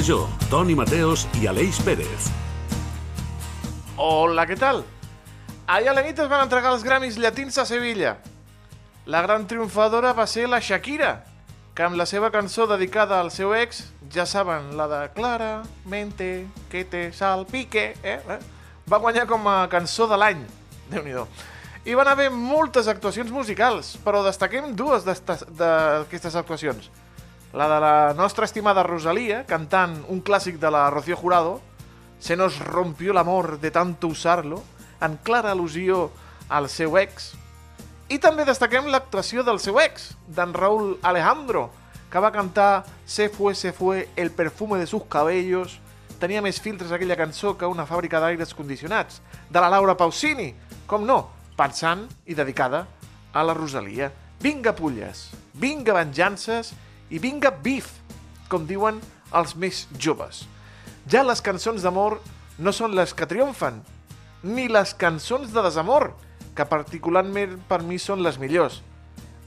Major, Toni Mateos i Aleix Pérez. Hola, què tal? Ahir a la nit es van entregar els Grammys llatins a Sevilla. La gran triomfadora va ser la Shakira, que amb la seva cançó dedicada al seu ex, ja saben, la de Claramente que te salpique, eh? eh? va guanyar com a cançó de l'any. déu nhi Hi van haver moltes actuacions musicals, però destaquem dues d'aquestes actuacions. La de la nostra estimada Rosalia, cantant un clàssic de la Rocío Jurado, Se nos rompió l'amor de tanto usarlo, en clara al·lusió al seu ex. I també destaquem l'actuació del seu ex, d'en Raúl Alejandro, que va cantar Se fue, se fue, el perfume de sus cabellos, tenia més filtres aquella cançó que una fàbrica d'aires condicionats, de la Laura Pausini, com no, pensant i dedicada a la Rosalia. Vinga pulles, vinga venjances i vinga bif, com diuen els més joves. Ja les cançons d'amor no són les que triomfen, ni les cançons de desamor, que particularment per mi són les millors.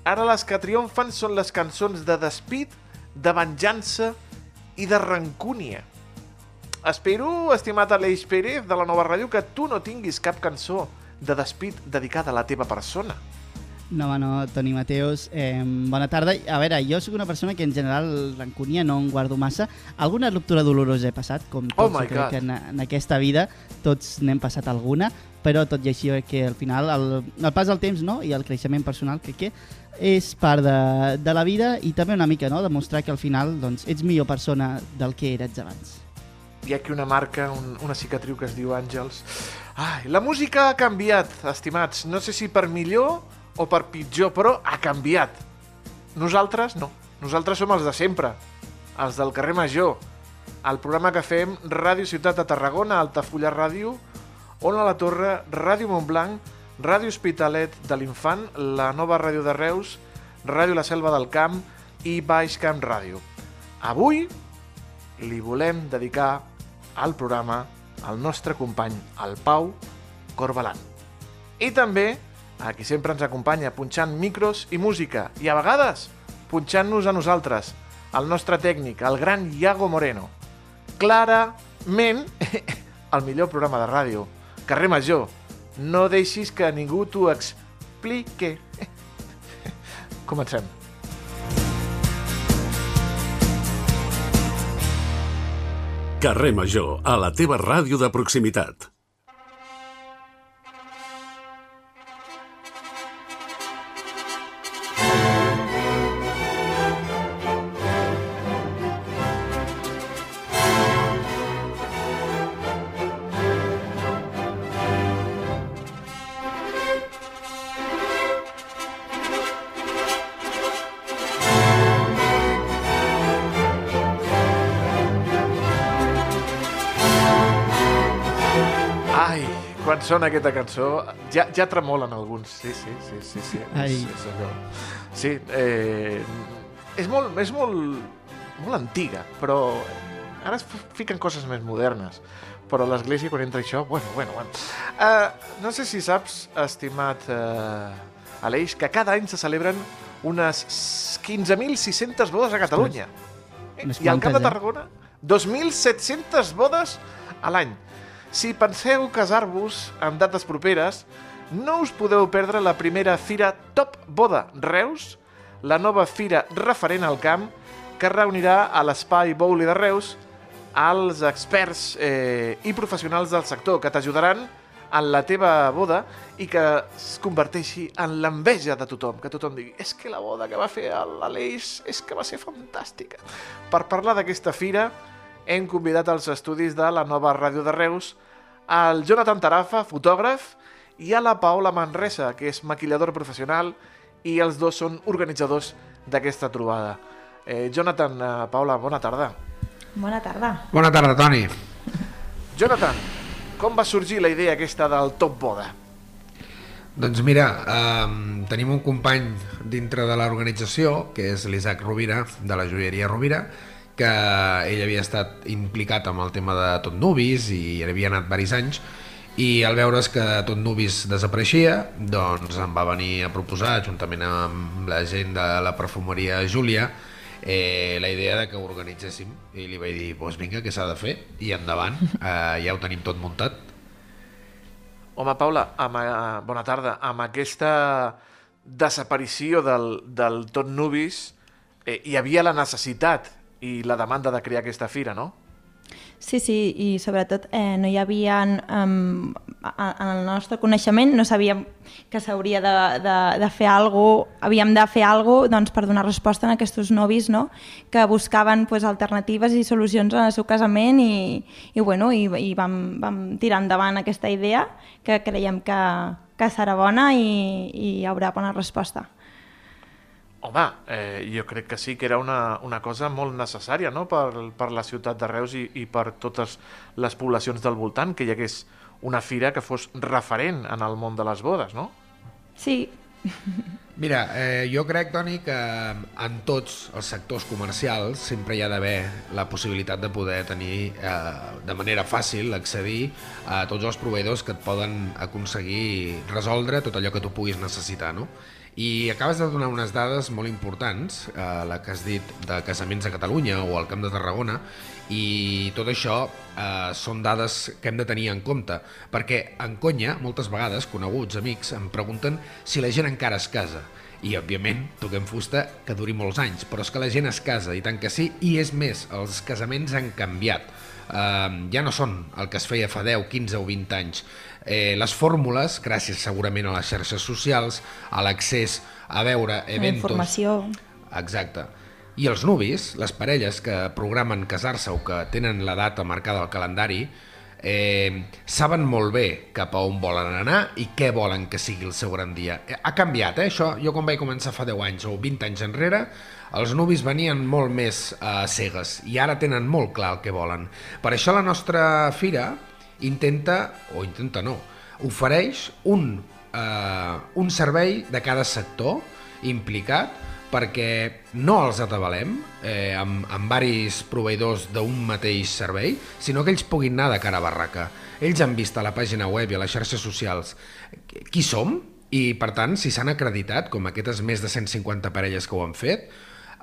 Ara les que triomfen són les cançons de despit, de venjança i de rancúnia. Espero, estimat Aleix Pérez, de la nova ràdio, que tu no tinguis cap cançó de despit dedicada a la teva persona. No, bueno, Toni Mateus, eh, bona tarda. A veure, jo sóc una persona que en general rancúnia no en guardo massa. Alguna ruptura dolorosa he passat, com oh tots, oh crec God. que en, en aquesta vida tots n'hem passat alguna, però tot i així que al final el, el pas del temps no? i el creixement personal crec que és part de, de la vida i també una mica no? demostrar que al final doncs, ets millor persona del que eres abans. Hi ha aquí una marca, un, una cicatriu que es diu Àngels. Ai, la música ha canviat, estimats. No sé si per millor o per pitjor, però ha canviat. Nosaltres no. Nosaltres som els de sempre, els del carrer Major, el programa que fem Ràdio Ciutat de Tarragona, Altafulla Ràdio, Ona la Torre, Ràdio Montblanc, Ràdio Hospitalet de l'Infant, la nova ràdio de Reus, Ràdio La Selva del Camp i Baix Camp Ràdio. Avui li volem dedicar al programa al nostre company, el Pau Corbalan. I també a qui sempre ens acompanya punxant micros i música, i a vegades punxant-nos a nosaltres, el nostre tècnic, el gran Iago Moreno. Clarament, el millor programa de ràdio. Carrer Major, no deixis que ningú t'ho explique. Comencem. Carrer Major, a la teva ràdio de proximitat. Sona aquesta cançó, ja, ja tremolen alguns. Sí, sí, sí, sí. sí, Ai. és, és allò. Sí, eh, és molt, és molt, molt antiga, però ara es fiquen coses més modernes. Però l'església, quan entra això, bueno, bueno, bueno. Uh, no sé si saps, estimat uh, Aleix, que cada any se celebren unes 15.600 bodes a Catalunya. I al Camp de eh? Tarragona, 2.700 bodes a l'any. Si penseu casar-vos en dates properes, no us podeu perdre la primera Fira Top Boda Reus, la nova fira referent al camp, que reunirà a l'Espai Bouli de Reus als experts eh, i professionals del sector que t'ajudaran en la teva boda i que es converteixi en l'enveja de tothom, que tothom digui és que la boda que va fer l'Aleix és que va ser fantàstica. Per parlar d'aquesta fira, hem convidat als estudis de la nova ràdio de Reus al Jonathan Tarafa, fotògraf, i a la Paola Manresa, que és maquilladora professional, i els dos són organitzadors d'aquesta trobada. Eh, Jonathan, eh, Paola, bona tarda. Bona tarda. Bona tarda, Toni. Jonathan, com va sorgir la idea aquesta del Top Boda? Doncs mira, eh, tenim un company dintre de l'organització, que és l'Isaac Rovira, de la joieria Rovira, que ell havia estat implicat amb el tema de Tot Nubis i hi havia anat varis anys i al veure's que Tot Nubis desapareixia doncs em va venir a proposar juntament amb la gent de la perfumeria Júlia eh, la idea de que ho organitzéssim i li vaig dir, doncs vinga, què s'ha de fer? I endavant, eh, ja ho tenim tot muntat. Home, Paula, amb, eh, bona tarda. Amb aquesta desaparició del, del Tot Nubis, eh, hi havia la necessitat i la demanda de crear aquesta fira, no? Sí, sí, i sobretot eh, no hi havia, um, en el nostre coneixement, no sabíem que s'hauria de, de, de fer alguna cosa, havíem de fer alguna cosa doncs, per donar resposta a aquests novis no? que buscaven pues, alternatives i solucions al seu casament i, i, bueno, i, i vam, vam tirar endavant aquesta idea que creiem que, que serà bona i, i hi haurà bona resposta. Home, eh, jo crec que sí que era una, una cosa molt necessària no? per, per la ciutat de Reus i, i per totes les poblacions del voltant, que hi hagués una fira que fos referent en el món de les bodes, no? Sí. Mira, eh, jo crec, Toni, que en tots els sectors comercials sempre hi ha d'haver la possibilitat de poder tenir eh, de manera fàcil accedir a tots els proveïdors que et poden aconseguir resoldre tot allò que tu puguis necessitar, no? I acabes de donar unes dades molt importants, eh, la que has dit de casaments a Catalunya o al Camp de Tarragona, i tot això eh, són dades que hem de tenir en compte, perquè en conya, moltes vegades, coneguts, amics, em pregunten si la gent encara es casa. I, òbviament, toquem fusta que duri molts anys, però és que la gent es casa, i tant que sí, i és més, els casaments han canviat. Uh, ja no són el que es feia fa 10, 15 o 20 anys eh, les fórmules, gràcies segurament a les xarxes socials, a l'accés a veure eventos... La informació. Exacte. I els nuvis, les parelles que programen casar-se o que tenen la data marcada al calendari, eh, saben molt bé cap a on volen anar i què volen que sigui el seu gran dia. Eh, ha canviat, eh, això. Jo quan vaig començar fa 10 anys o 20 anys enrere, els nuvis venien molt més eh, cegues i ara tenen molt clar el que volen. Per això la nostra fira intenta, o intenta no, ofereix un, eh, un servei de cada sector implicat perquè no els atabalem eh, amb, amb varis proveïdors d'un mateix servei, sinó que ells puguin anar de cara a barraca. Ells han vist a la pàgina web i a les xarxes socials qui som i, per tant, si s'han acreditat, com aquestes més de 150 parelles que ho han fet,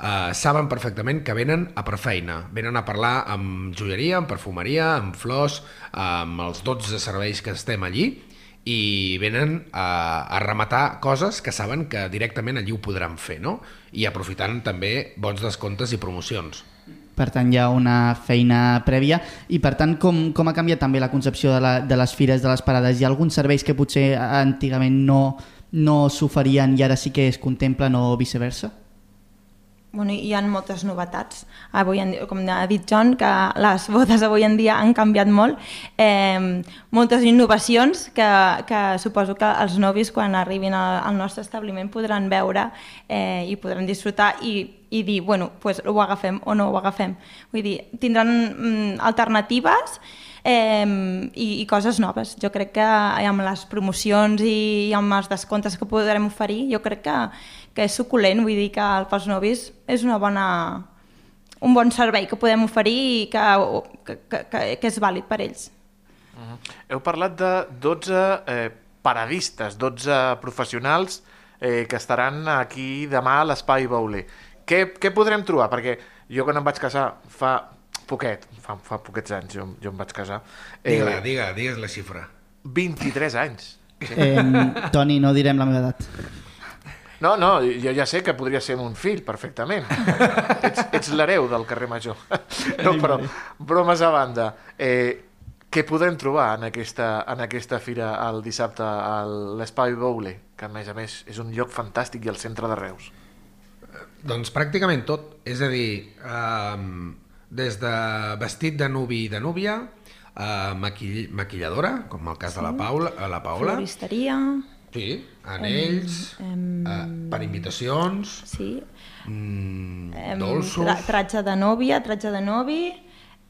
eh, saben perfectament que venen a per feina, venen a parlar amb joieria, amb perfumeria, amb flors, amb els 12 serveis que estem allí i venen a, a rematar coses que saben que directament allí ho podran fer, no? I aprofitant també bons descomptes i promocions. Per tant, hi ha una feina prèvia i, per tant, com, com ha canviat també la concepció de, la, de les fires, de les parades? Hi ha alguns serveis que potser antigament no, no s'oferien i ara sí que es contemplen o viceversa? Bueno, hi ha moltes novetats. Avui en com ha dit John, que les bodes avui en dia han canviat molt. Eh, moltes innovacions que, que suposo que els novis quan arribin al, al nostre establiment podran veure eh, i podran disfrutar i, i dir, bueno, pues ho agafem o no ho agafem. Vull dir, tindran mm, alternatives eh, i, i coses noves. Jo crec que amb les promocions i amb els descomptes que podrem oferir, jo crec que que és suculent, vull dir que pels novis és una bona, un bon servei que podem oferir i que, que, que, que és vàlid per ells. Uh -huh. Heu parlat de 12 eh, paradistes, 12 professionals eh, que estaran aquí demà a l'Espai Bauler. Què, què podrem trobar? Perquè jo quan em vaig casar fa poquet, fa, fa poquets anys jo, jo em vaig casar. Eh, digue-la, digue, digues la xifra. 23 anys. Eh, Toni, no direm la meva edat. No, no, jo ja sé que podria ser un fill, perfectament. ets ets l'hereu del carrer Major. no, però, bromes a banda, eh, què podem trobar en aquesta, en aquesta fira el dissabte a l'Espai Boule, que a més a més és un lloc fantàstic i al centre de Reus? Doncs pràcticament tot, és a dir, eh, des de vestit de nuvi i de núvia, eh, maquill maquilladora, com el cas sí. de la Paula, la Paula. Floristeria Sí, anells, em, em, uh, per invitacions, sí. mm, dolços... Tra tratge de nòvia, tratge de novi,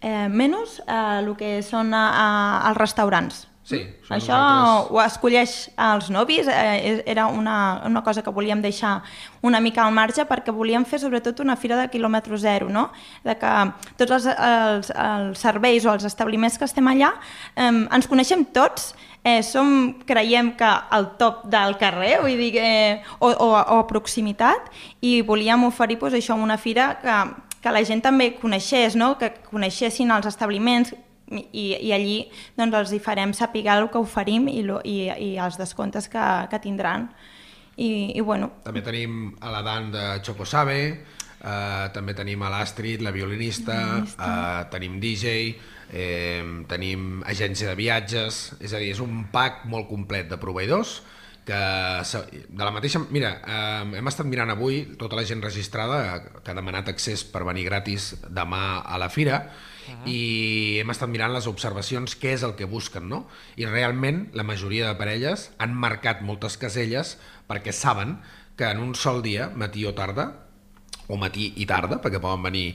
eh, menys eh, el que són a, a, als restaurants. Sí? Això nosaltres- ho escolleix els nobis, eh, era una, una cosa que volíem deixar una mica al marge perquè volíem fer sobretot una fira de quilòmetre zero, no? de que tots els, els, els serveis o els establiments que estem allà eh, ens coneixem tots, eh, som, creiem que al top del carrer, vull dir, eh, o, o, o a proximitat, i volíem oferir pues, això una fira que, que la gent també coneixés, no? que coneixessin els establiments, i, i allí doncs, els hi farem saber el que oferim i, lo, i, i els descomptes que, que tindran. I, i bueno, També tenim a la Dan de Choco Sabe, eh, també tenim a l'Astrid, la violinista, eh, tenim DJ, eh, tenim agència de viatges, és a dir, és un pack molt complet de proveïdors que de la mateixa... Mira, eh, hem estat mirant avui tota la gent registrada que ha demanat accés per venir gratis demà a la fira i hem estat mirant les observacions, què és el que busquen, no? I realment la majoria de parelles han marcat moltes caselles perquè saben que en un sol dia, matí o tarda, o matí i tarda, perquè poden venir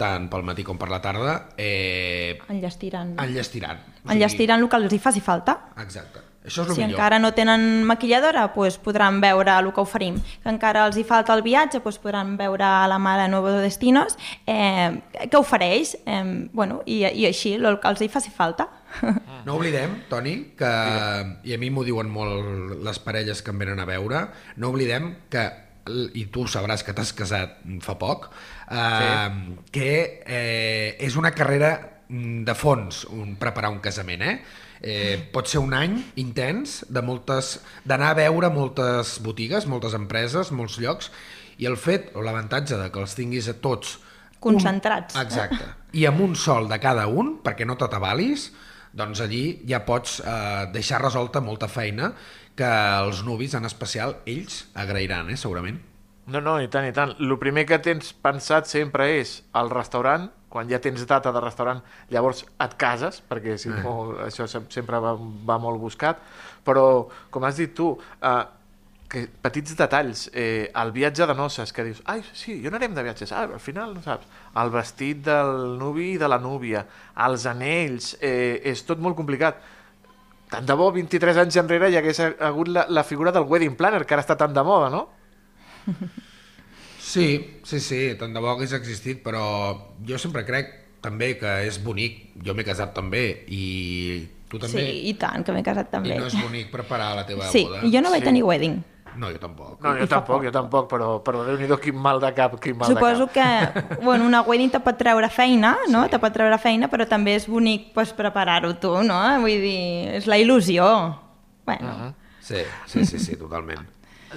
tant pel matí com per la tarda, eh, enllestiran, enllestiran. O sigui, enllestiran el que els hi faci falta. Exacte. Això és el Si millor. encara no tenen maquilladora, doncs podran veure el que oferim. Que encara els hi falta el viatge, doncs podran veure la mare Nuevo Destinos, eh, què ofereix, eh, bueno, i, i així, el que els hi faci falta. No oblidem, Toni, que, i a mi m'ho diuen molt les parelles que em venen a veure, no oblidem que, i tu sabràs que t'has casat fa poc, eh, que eh, és una carrera mm, de fons un, preparar un casament, eh? Eh, pot ser un any intens de moltes d'anar a veure moltes botigues, moltes empreses, molts llocs, i el fet o l'avantatge de que els tinguis a tots Concentrats. Un, exacte. I amb un sol de cada un, perquè no t'atabalis, doncs allí ja pots eh, deixar resolta molta feina que els nuvis, en especial, ells agrairan, eh, segurament. No, no, i tant, i tant. El primer que tens pensat sempre és el restaurant, quan ja tens data de restaurant, llavors et cases, perquè si no, això sem- sempre va, va molt buscat, però, com has dit tu, eh, que petits detalls, eh, el viatge de noces, que dius, ai, sí, jo anarem de viatges, ah, al final no saps, el vestit del nuvi i de la núvia, els anells, eh, és tot molt complicat. Tant de bo 23 anys enrere hi hagués hagut la, la figura del wedding planner, que ara està tan de moda, no? Sí, sí, sí, tant de bo hagués existit, però jo sempre crec també que és bonic, jo m'he casat també, i tu també, Sí, i tant, que m'he casat també. i no és bonic preparar la teva Sí, boda. i jo no vaig Sí. tenir wedding. No, jo tampoc. No, jo I tampoc, poc. jo tampoc, però, però Déu-n'hi-do quin mal de cap, quin mal Suposo de cap. que bueno, una wedding te pot treure feina, no? Te pot treure feina, però també és bonic pues, preparar-ho tu, no? Vull dir, és la il·lusió. Bueno, Sí, sí, sí, sí, totalment.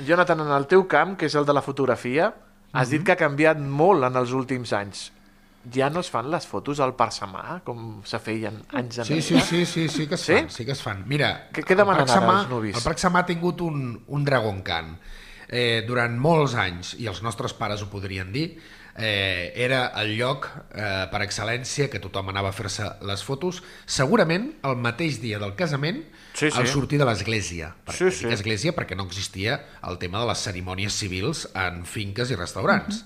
Jonathan, en el teu camp, que és el de la fotografia, has dit que ha canviat molt en els últims anys. Ja no es fan les fotos al parsamà, com se feien anys enrere? Sí, sí, sí, sí, sí que es Sí? fan, sí que es fan. Mira, Què- què demanen el Parc ara Samà- els nuvis? El Parc Samà ha tingut un, un Dragon Khan. Eh, durant molts anys, i els nostres pares ho podrien dir, eh, era el lloc eh, per excel·lència que tothom anava a fer-se les fotos, segurament el mateix dia del casament, Sí, sí. al sortir de l'església. Sí, sí. església perquè no existia el tema de les cerimònies civils en finques i restaurants.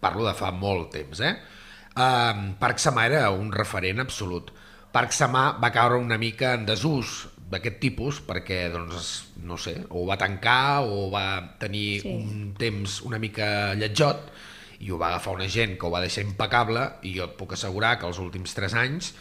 Parlo de fa molt temps, eh? Um, Parc Samà era un referent absolut. Parc Samà va caure una mica en desús d'aquest tipus perquè, doncs, no sé, o va tancar o va tenir Sí. un temps una mica lletjot i ho va agafar una gent que ho va deixar impecable i jo et puc assegurar que els últims 3 anys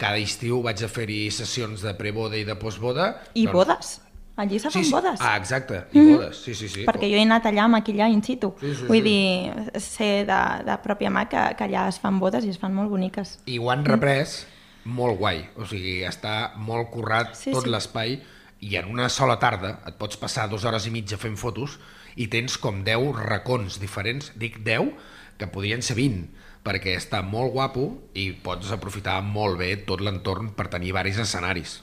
cada estiu vaig a fer-hi sessions de preboda i de postboda. I doncs- bodes. Allí se fan bodes. Ah, exacte, i bodes, sí, sí, sí. perquè jo he anat allà a maquillar in situ. Sí, sí, Vull sí. dir, sé de, de pròpia mà que, que allà es fan bodes i es fan molt boniques. I ho han reprès molt guai, o sigui, està molt currat Sí, tot sí. l'espai i en una sola tarda et pots passar dues hores i mitja fent fotos i tens com 10 racons diferents, dic 10, que podrien ser 20, perquè està molt guapo i pots aprofitar molt bé tot l'entorn per tenir varis escenaris.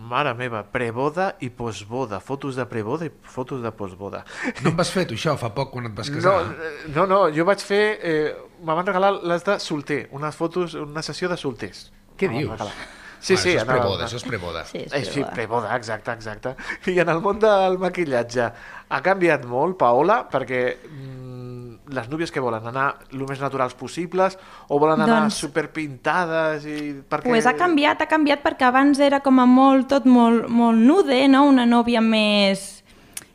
Mare meva, preboda i postboda, fotos de preboda i fotos de postboda. No em vas fer tu això fa poc quan et vas No, casar? eh, no, no, jo vaig fer... Eh, me van regalar les de solter, unes fotos, una sessió de solters. Què dius? regalar. Sí, Bueno, sí. això és preboda, això és preboda. Sí, és Eh, sí, preboda. preboda, exacte, exacte. I en el món del maquillatge ha canviat molt, Paola, perquè mm, les núvies que volen? Anar el més naturals possibles o volen anar Doncs- superpintades? I... Perquè... Pues ha canviat, ha canviat perquè abans era com a molt, tot molt, molt nude, no? una nòvia més,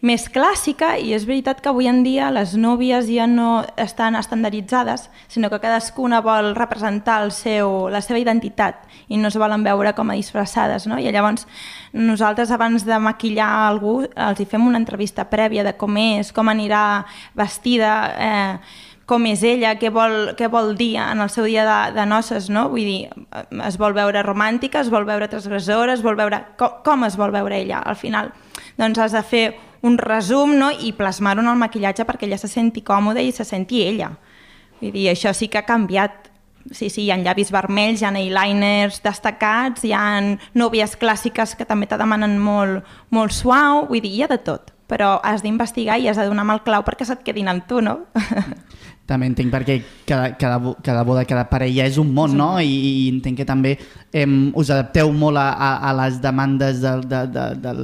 més clàssica i és veritat que avui en dia les nòvies ja no estan estandarditzades, sinó que cadascuna vol representar el seu, la seva identitat i no es volen veure com a disfressades. No? I llavors nosaltres abans de maquillar algú els hi fem una entrevista prèvia de com és, com anirà vestida, eh, com és ella, què vol, què vol dir en el seu dia de, de noces, no? Vull dir, es vol veure romàntica, es vol veure transgressora, es vol veure... Com, com es vol veure ella, al final? Doncs has de fer un resum no? i plasmar-ho en el maquillatge perquè ella se senti còmoda i se senti ella. Vull dir, això sí que ha canviat. Sí, sí, hi ha llavis vermells, hi ha eyeliners destacats, hi ha nòvies clàssiques que també te demanen molt, molt suau, vull dir, hi ha de tot. Però has d'investigar i has de donar amb el clau perquè se't quedin amb tu, no? També entenc perquè cada, cada, cada boda, cada parella és un món, no? I, i entenc que també em, us adapteu molt a, a, a les demandes de, de, de, de,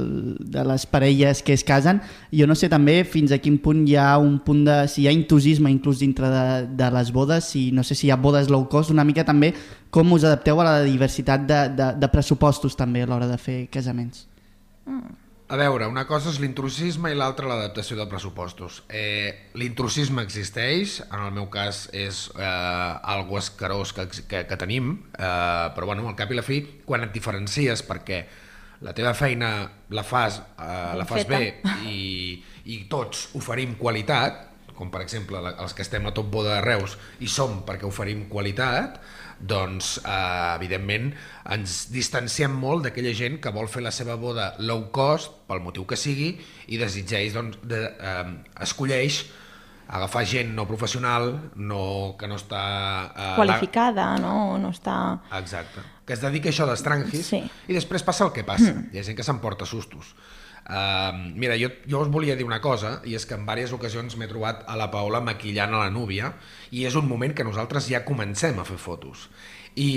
de les parelles que es casen. Jo no sé també fins a quin punt hi ha un punt de... si hi ha entusiasme inclús dintre de, de les bodes, si no sé si hi ha bodes low cost, una mica també com us adapteu a la diversitat de, de, de pressupostos també a l'hora de fer casaments. A veure, una cosa és l'intrusisme i l'altra l'adaptació de pressupostos. Eh, l'intrusisme existeix, en el meu cas és eh, algo escarós que, que, que tenim, eh, però bueno, al cap i la fi, quan et diferencies perquè la teva feina la fas, eh, la fas Feta. bé i, i tots oferim qualitat, com per exemple els que estem a Top Boda de Reus i som perquè oferim qualitat, doncs eh, evidentment ens distanciem molt d'aquella gent que vol fer la seva boda low cost pel motiu que sigui i desitgeix, doncs, de, eh, escolleix agafar gent no professional, no, que no està... Eh, Qualificada, no? No està... La... Exacte. Que es dedica a això d'estrangis Sí. i després passa el que passa. Hi ha gent que s'emporta sustos. Uh, mira, jo, jo us volia dir una cosa, i és que en diverses ocasions m'he trobat a la Paola maquillant a la núvia, i és un moment que nosaltres ja comencem a fer fotos. I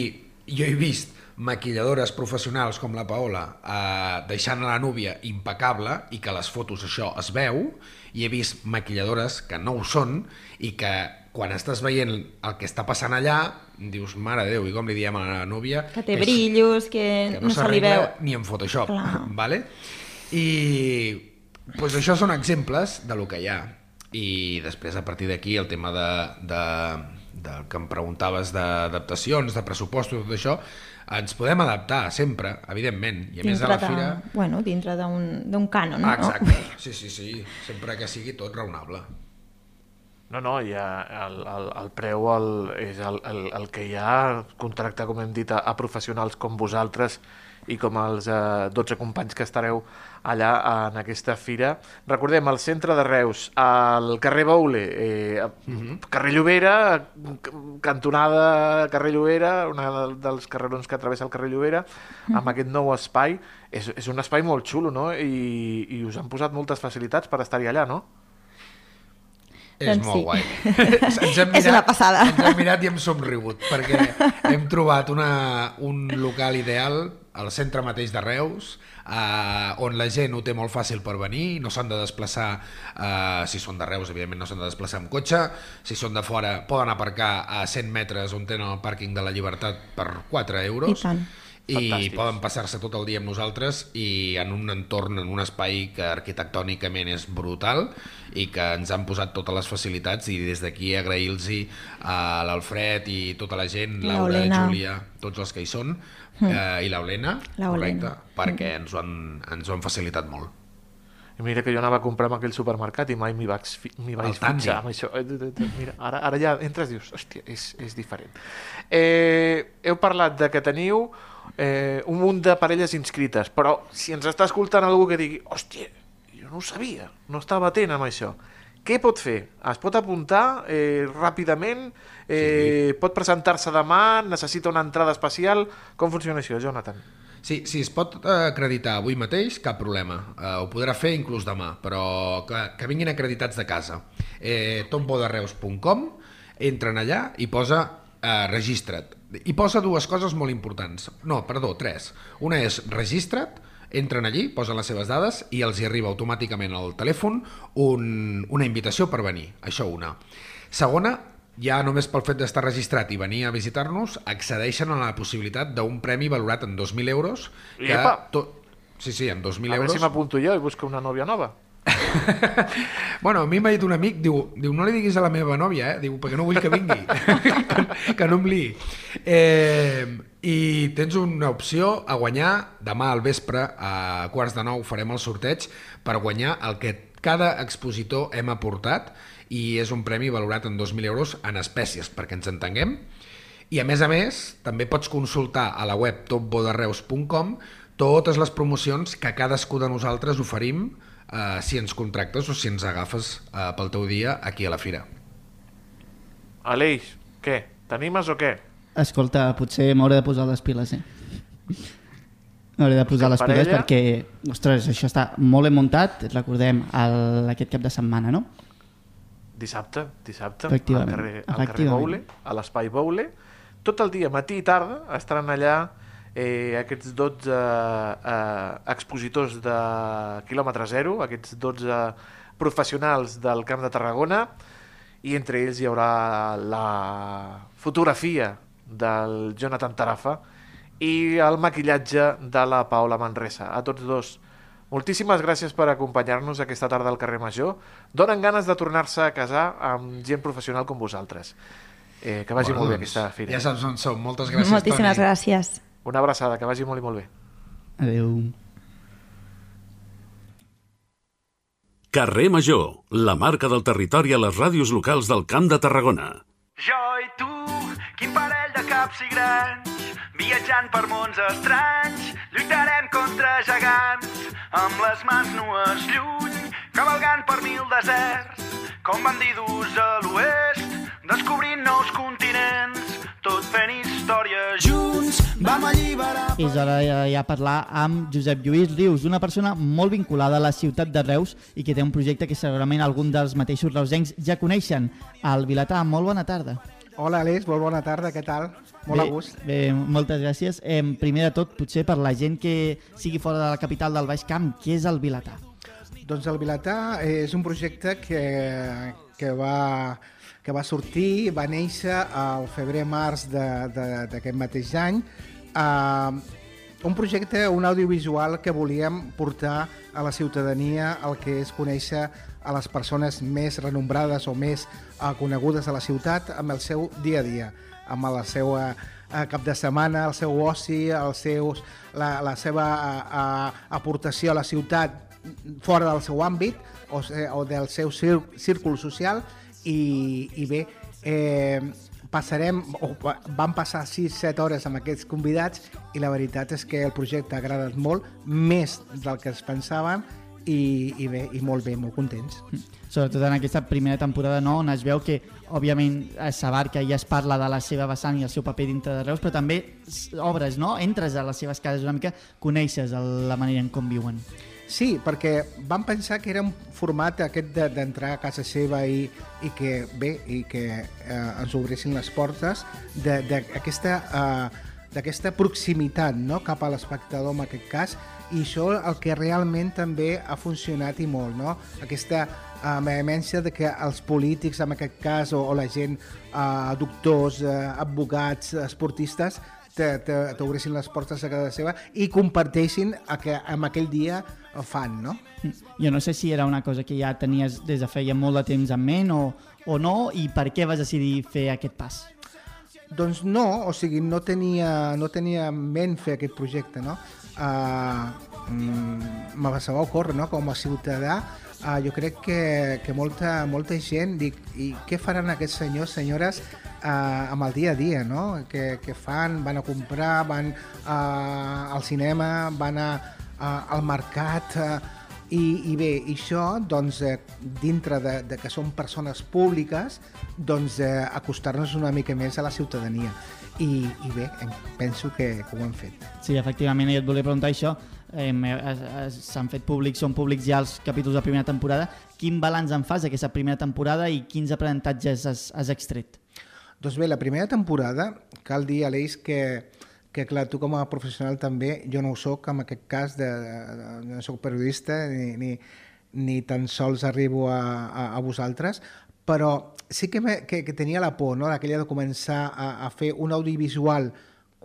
jo he vist maquilladores professionals com la Paola eh, deixant a la núvia impecable i que les fotos això es veu i he vist maquilladores que no ho són i que quan estàs veient el que està passant allà dius, mare de Déu, i com li diem a la núvia Que té és- brillos, que, que no, no, se li veu. ni en Photoshop, Clar. vale? I pues això són exemples de lo que hi ha. I després, a partir d'aquí, el tema de, de, del que em preguntaves d'adaptacions, de pressupostos, tot això, ens podem adaptar sempre, evidentment. I a més a la de, fira... bueno, dintre d'un cànon, Ah, no? exacte, sí, sí, sí, sempre que sigui tot raonable. No, no, hi ha el, el, el preu el, és el, el, el que hi ha, contractar, com hem dit, a, a professionals com vosaltres i com els eh, 12 companys que estareu allà en aquesta fira. Recordem, al centre de Reus, al carrer Baule, eh, carrer Llobera, cantonada carrer Llobera, una del- dels carrerons que travessa el carrer Llobera, amb aquest nou espai. És, és un espai molt xulo, no? I, I us han posat moltes facilitats per estar-hi allà, no? És Doncs molt sí. guai. Ens hem És una passada. Ens hem mirat i hem somrigut, perquè hem trobat una, un local ideal al centre mateix de Reus, eh, on la gent ho té molt fàcil per venir, no s'han de desplaçar, eh, si són de Reus, evidentment no s'han de desplaçar amb cotxe, si són de fora poden aparcar a 100 metres on tenen el pàrquing de la Llibertat per 4 euros. I tant. I poden passar-se tot el dia amb nosaltres i en un entorn, en un espai que arquitectònicament és brutal i que ens han posat totes les facilitats i des d'aquí agrair-los a l'Alfred i tota la gent, Laura. Júlia, tots els que hi són, eh, i l'Olena, correcte, perquè ens ho, han, ens ho han facilitat molt. I mira que jo anava a comprar en aquell supermercat i mai m'hi vaig, vaig fitxar amb això. Eh, eh, eh, Mira, ara, ara ja entres i dius, hòstia, és, és diferent. Eh, heu parlat de que teniu eh, un munt de parelles inscrites, però si ens està escoltant algú que digui, hòstia, jo no ho sabia, no estava atent amb això. Què pot fer? Es pot apuntar eh, ràpidament? Eh, Pot presentar-se demà? Necessita una entrada especial? Com funciona això, Jonathan? Sí, si es pot acreditar avui mateix, cap problema. Eh, ho podrà fer inclús demà, però que, que vinguin acreditats de casa. Eh, topbodareus.com, entren allà i posa eh, registra't. I posa dues coses molt importants. No, perdó, tres. Una és registra't, entren allí, posen les seves dades i els hi arriba automàticament al telèfon un, una invitació per venir. Això una. Segona, ja només pel fet d'estar registrat i venir a visitar-nos, accedeixen a la possibilitat d'un premi valorat en 2.000 euros. Que Iepa! to... Sí, sí, en 2.000 A veure euros. si m'apunto jo i busco una nòvia nova. Bueno, a mi m'ha dit un amic, diu, diu, no li diguis a la meva nòvia, eh? Diu, perquè no vull que vingui, que, no em liï. Eh, I tens una opció a guanyar demà al vespre, a quarts de nou farem el sorteig, per guanyar el que cada expositor hem aportat i és un premi valorat en 2.000 euros en espècies, perquè ens entenguem. I a més a més, també pots consultar a la web topbodarreus.com totes les promocions que cadascú de nosaltres oferim eh, si ens contractes o si ens agafes eh, pel teu dia aquí a la fira. Aleix, què? T'animes o què? Escolta, potser m'hauré de posar les piles, eh? M'hauré de posar les piles perquè, ostres, això està molt ben muntat, recordem, el, aquest cap de setmana, no? Dissabte, dissabte, al carrer, al carrer. Boule, a l'espai Boule. Tot el dia, matí i tarda, estaran allà eh, aquests 12 eh, expositors de quilòmetre zero, aquests 12 professionals del Camp de Tarragona, i entre ells hi haurà la fotografia del Jonathan Tarafa i el maquillatge de la Paula Manresa. A tots dos, moltíssimes gràcies per acompanyar-nos aquesta tarda al carrer Major. Donen ganes de tornar-se a casar amb gent professional com vosaltres. Eh, que vagi molt bé aquesta fira. Ja saps on som. Moltes gràcies, Moltíssimes Toni. gràcies. Una abraçada, que vagi molt i molt bé. Adéu. Carrer Major, la marca del territori a les ràdios locals del Camp de Tarragona. Jo i tu, quin parell de caps i grans, viatjant per mons estranys, lluitarem contra gegants, amb les mans nues lluny, cavalgant per mil deserts, com bandidos a l'oest, descobrint nous continents, tot fent història junts, vam alliberar... És hora ja, ja parlar amb Josep Lluís Rius, una persona molt vinculada a la ciutat de Reus i que té un projecte que segurament algun dels mateixos reusencs ja coneixen, el Vilatà. Molt bona tarda. Hola Aleix, molt bona tarda, què tal? Molt bé, a gust. Bé, moltes gràcies. Eh, primer de tot, potser per la gent que sigui fora de la capital del Baix Camp, què és el Vilatà? Doncs el Vilatà és un projecte que, que, va, que va sortir, va néixer al febrer-març d'aquest mateix any. Uh, un projecte, un audiovisual que volíem portar a la ciutadania el que és conèixer a les persones més renombrades o més uh, conegudes a la ciutat amb el seu dia a dia, amb la seva uh, cap de setmana, el seu oci, els seus, la, la seva uh, aportació a la ciutat fora del seu àmbit o, o del seu círcul social i, i bé, eh, passarem, o van passar 6-7 hores amb aquests convidats i la veritat és que el projecte ha agradat molt, més del que es pensaven i, i bé, i molt bé, molt contents. Sobretot en aquesta primera temporada no, on es veu que, òbviament, es s'abarca i es parla de la seva vessant i el seu paper dintre de Reus, però també obres, no? Entres a les seves cases una mica, coneixes la manera en com viuen. Sí, perquè vam pensar que era un format aquest de- d'entrar a casa seva i, i que, bé, i que eh, ens obressin les portes de- d'aquesta eh, d'aquesta proximitat no? cap a l'espectador en aquest cas i això el que realment també ha funcionat i molt, no? aquesta eh, vehemència de que els polítics en aquest cas o, o la gent, eh, doctors, eh, advocats, esportistes te- te- t'obressin les portes a casa seva i comparteixin que en aquell dia fan, no? Jo no sé si era una cosa que ja tenies des de feia molt de temps en ment o, o no, i per què vas decidir fer aquest pas? Doncs no, o sigui, no tenia, no tenia en ment fer aquest projecte, no? Uh, mm, me va ocórrer, no?, com a ciutadà, uh, jo crec que, que molta, molta gent, dic, i què faran aquests senyors, senyores, uh, amb el dia a dia, no? Que, que fan, van a comprar, van uh, al cinema, van a, uh, al mercat, uh, i, i bé, això, doncs, eh, dintre de, de que som persones públiques, doncs eh, acostar-nos una mica més a la ciutadania. I, i bé, penso que, que ho hem fet. Sí, efectivament, i et volia preguntar això. Eh, S'han fet públics, són públics ja els capítols de primera temporada. Quin balanç en fas d'aquesta primera temporada i quins aprenentatges has, has extret? Doncs bé, la primera temporada, cal dir, Aleix, que, que clar, tu com a professional també, jo no ho soc, en aquest cas, de, de, no soc periodista ni, ni, ni tan sols arribo a, a, a vosaltres, però sí que, me, que, que tenia la por, no?, aquella de començar a, a fer un audiovisual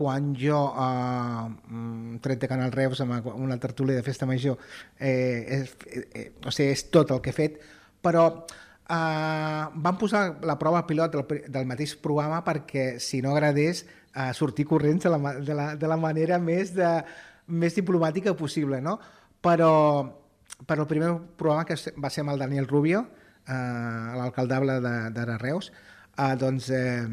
quan jo, eh, tret de Canal Reus, amb una tertúlia de festa major, eh, és, eh, o sigui, és tot el que he fet, però eh, van posar la prova pilot del, del mateix programa perquè, si no agradés, eh, sortir corrents de la, de la, de la manera més, de, més diplomàtica possible, no? Però, però el primer programa que va ser amb el Daniel Rubio, eh, l'alcaldable d'Ara Reus, eh, doncs eh,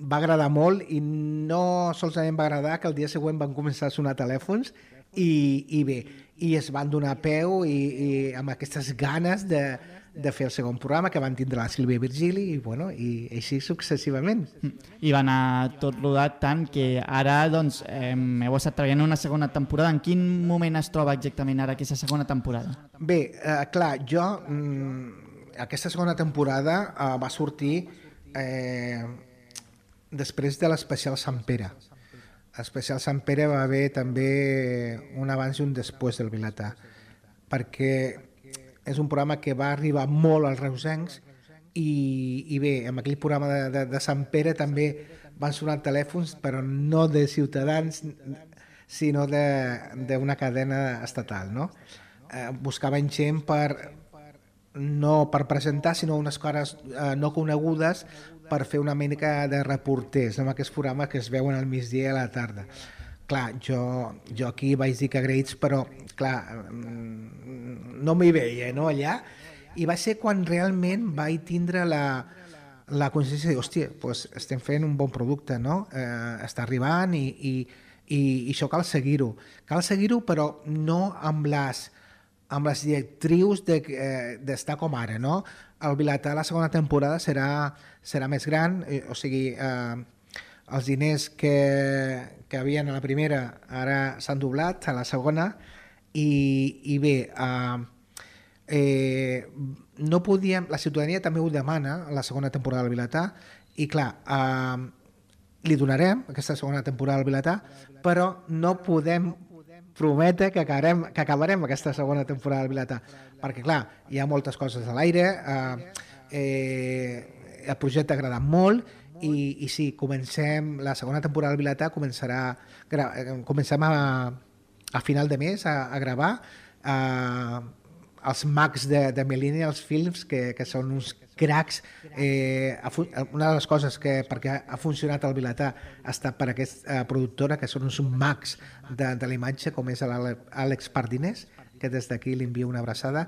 va agradar molt i no solament va agradar que el dia següent van començar a sonar telèfons i, i bé, i es van donar peu i, i amb aquestes ganes de, de fer el segon programa que van tindre la Sílvia Virgili i, bueno, i així successivament. I va anar tot rodat tant que ara doncs, eh, heu estat treballant una segona temporada. En quin moment es troba exactament ara aquesta segona temporada? Bé, eh, clar, jo mm, aquesta segona temporada eh, va sortir eh, després de l'especial Sant Pere. L'especial Sant Pere va haver també un abans i un després del Vilatà, perquè és un programa que va arribar molt als reusencs i, i bé, amb aquell programa de, de, de Sant Pere també van sonar telèfons, però no de ciutadans, sinó d'una cadena estatal, no? Eh, buscaven gent per, no per presentar, sinó unes cares eh, no conegudes per fer una mica de reporters, amb aquests programes que es veuen al migdia i a la tarda. Clar, jo, jo aquí vaig dir que agraïts, però clar, mm, no m'hi veia no, allà, i va ser quan realment vaig tindre la, la consciència de hòstia, doncs estem fent un bon producte, no? Eh, està arribant i, i, i, i això cal seguir-ho. Cal seguir-ho, però no amb les, amb les directrius d'estar de, eh, com ara, no? El Vilatà la segona temporada serà, serà més gran, eh, o sigui, eh, els diners que, que havien a la primera ara s'han doblat a la segona i, i bé, eh, eh, no podíem, la ciutadania també ho demana la segona temporada del Vilatà i clar, eh, li donarem aquesta segona temporada al Vilatà, però no podem prometre que acabarem, que acabarem aquesta segona temporada del Vilatà, perquè clar, hi ha moltes coses a l'aire, eh, eh, el projecte ha agradat molt i, i sí, comencem, la segona temporada del Vilatà començarà, eh, comencem a, a final de mes a, a gravar eh, els mags de, de Millennials Films, que, que són uns cracs. Eh, una de les coses que perquè ha funcionat el Vilatà ha estat per aquesta eh, productora, que són uns mags de, de la imatge, com és l'Àlex Pardinés, que des d'aquí li envio una abraçada.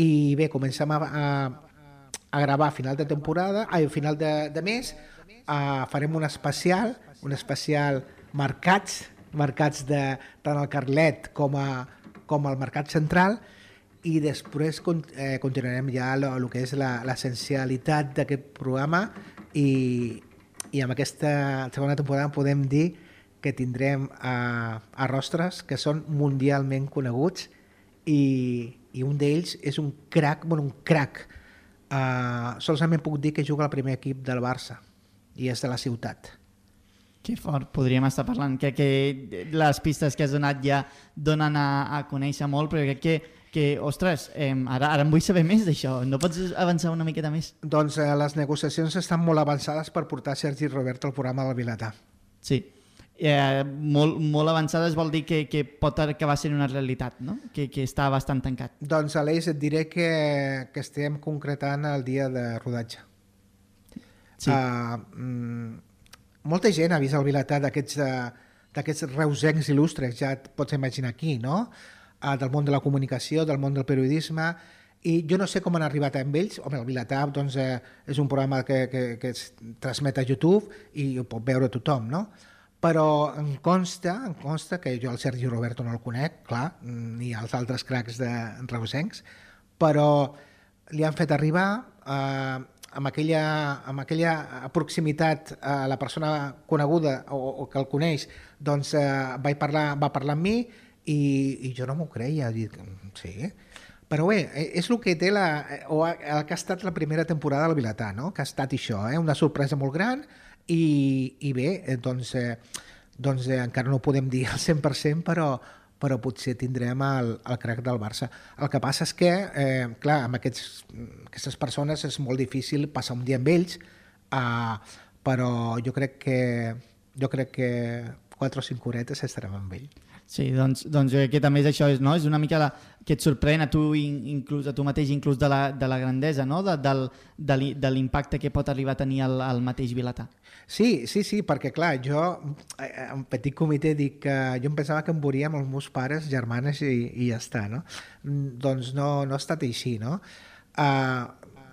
I bé, comencem a, a, a gravar a final de temporada, a final de, de mes, uh, farem un especial, un especial marcats, marcats de tant el Carlet com, a, com al Mercat Central, i després eh, continuarem ja el que és l'essencialitat d'aquest programa i, i amb aquesta segona temporada podem dir que tindrem a, a rostres que són mundialment coneguts i, i un d'ells és un crac, bueno, un crac. Uh, solament puc dir que juga al primer equip del Barça i és de la ciutat. Que fort, podríem estar parlant. Crec que les pistes que has donat ja donen a, a conèixer molt, però crec que, que ostres, eh, ara, ara em vull saber més d'això. No pots avançar una miqueta més? Doncs eh, les negociacions estan molt avançades per portar Sergi Roberto al programa del Vilatà. Sí, eh, molt, molt avançades vol dir que, que pot acabar sent una realitat, no? que, que està bastant tancat. Doncs, Aleix, et diré que, que estem concretant el dia de rodatge. Sí. Uh, mm, molta gent ha vist el Vilatà d'aquests d'aquests reusencs il·lustres, ja et pots imaginar aquí, no? Del món de la comunicació, del món del periodisme, i jo no sé com han arribat amb ells. Home, el Vilatà doncs, eh, és un programa que, que, que es transmet a YouTube i ho pot veure tothom, no? Però em consta, em consta que jo el Sergi Roberto no el conec, clar, ni els altres cracs de reusencs, però li han fet arribar eh, amb aquella, amb aquella proximitat a la persona coneguda o, o que el coneix, doncs eh, vaig parlar, va parlar amb mi i, i jo no m'ho creia. Dic, sí, però bé, eh, és el que té la, o el que ha estat la primera temporada del Vilatà, no? que ha estat això, eh? una sorpresa molt gran i, i bé, eh, doncs, eh, doncs eh, encara no podem dir al 100%, però, però potser tindrem el, el crack del Barça. El que passa és que, eh, clar, amb aquests, aquestes persones és molt difícil passar un dia amb ells, eh, però jo crec que jo crec que 4 o 5 horetes estarem amb ell. Sí, doncs, doncs jo que també és això, no? és una mica la, que et sorprèn a tu, in, inclús, a tu mateix, inclús de la, de la grandesa, no? de, del, de, li, de l'impacte que pot arribar a tenir el, el mateix Vilatà. Sí, sí, sí, perquè clar, jo eh, en petit comitè dic que jo em pensava que em veuria amb els meus pares, germanes i, i ja està, no? Mm, Doncs no, no ha estat així, no? Uh,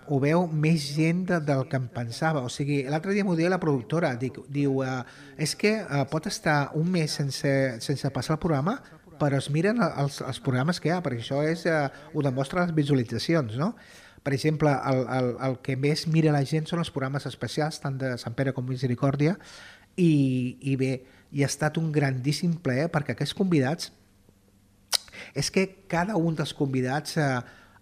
ho veu més gent de, del que em pensava. O sigui, l'altre dia m'ho deia la productora, dic, diu, uh, és que uh, pot estar un mes sense, sense passar el programa, però es miren els, els programes que hi ha, perquè això és, uh, ho demostra les visualitzacions, no? Per exemple, el, el, el que més mira la gent són els programes especials, tant de Sant Pere com Misericòrdia, i, i bé, i ha estat un grandíssim plaer perquè aquests convidats és que cada un dels convidats eh,